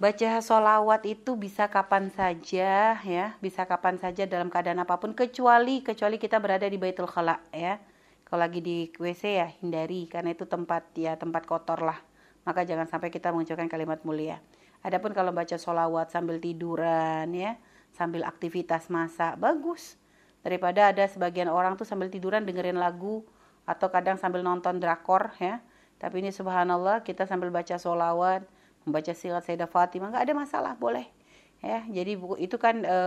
baca solawat itu bisa kapan saja ya. Bisa kapan saja dalam keadaan apa pun kecuali kecuali kita berada di baitul khala ya. Kalau lagi di WC ya hindari karena itu tempat ya tempat kotor lah. Maka jangan sampai kita mengucapkan kalimat mulia. Adapun kalau baca solawat sambil tiduran ya sambil aktivitas masak bagus. Daripada ada sebagian orang tuh sambil tiduran dengerin lagu atau kadang sambil nonton drakor ya. Tapi ini subhanallah kita sambil baca solawat membaca sirat Sayyidah Fatimah nggak ada masalah boleh. Ya jadi buku itu kan e,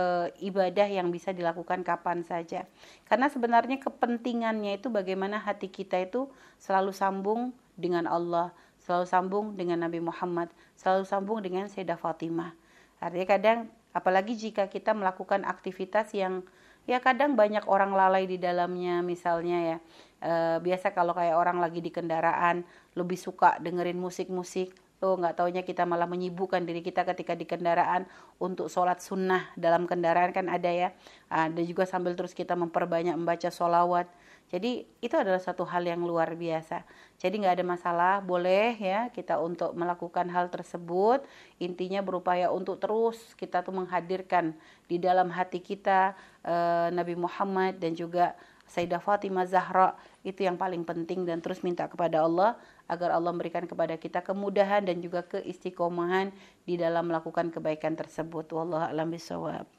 ibadah yang bisa dilakukan kapan saja. Karena sebenarnya kepentingannya itu bagaimana hati kita itu selalu sambung dengan Allah selalu sambung dengan Nabi Muhammad selalu sambung dengan Sayyidah Fatimah. Artinya kadang apalagi jika kita melakukan aktivitas yang ya kadang banyak orang lalai di dalamnya misalnya ya e, biasa kalau kayak orang lagi di kendaraan lebih suka dengerin musik-musik tuh nggak taunya kita malah menyibukkan diri kita ketika di kendaraan untuk sholat sunnah dalam kendaraan kan ada ya. Ada juga sambil terus kita memperbanyak membaca sholawat. Jadi itu adalah satu hal yang luar biasa. Jadi nggak ada masalah boleh ya kita untuk melakukan hal tersebut. Intinya berupaya untuk terus kita tuh menghadirkan di dalam hati kita eh, Nabi Muhammad dan juga Sayyidah Fatimah Zahra itu yang paling penting dan terus minta kepada Allah agar Allah memberikan kepada kita kemudahan dan juga keistiqomahan di dalam melakukan kebaikan tersebut. Wallahu a'lam bishawab.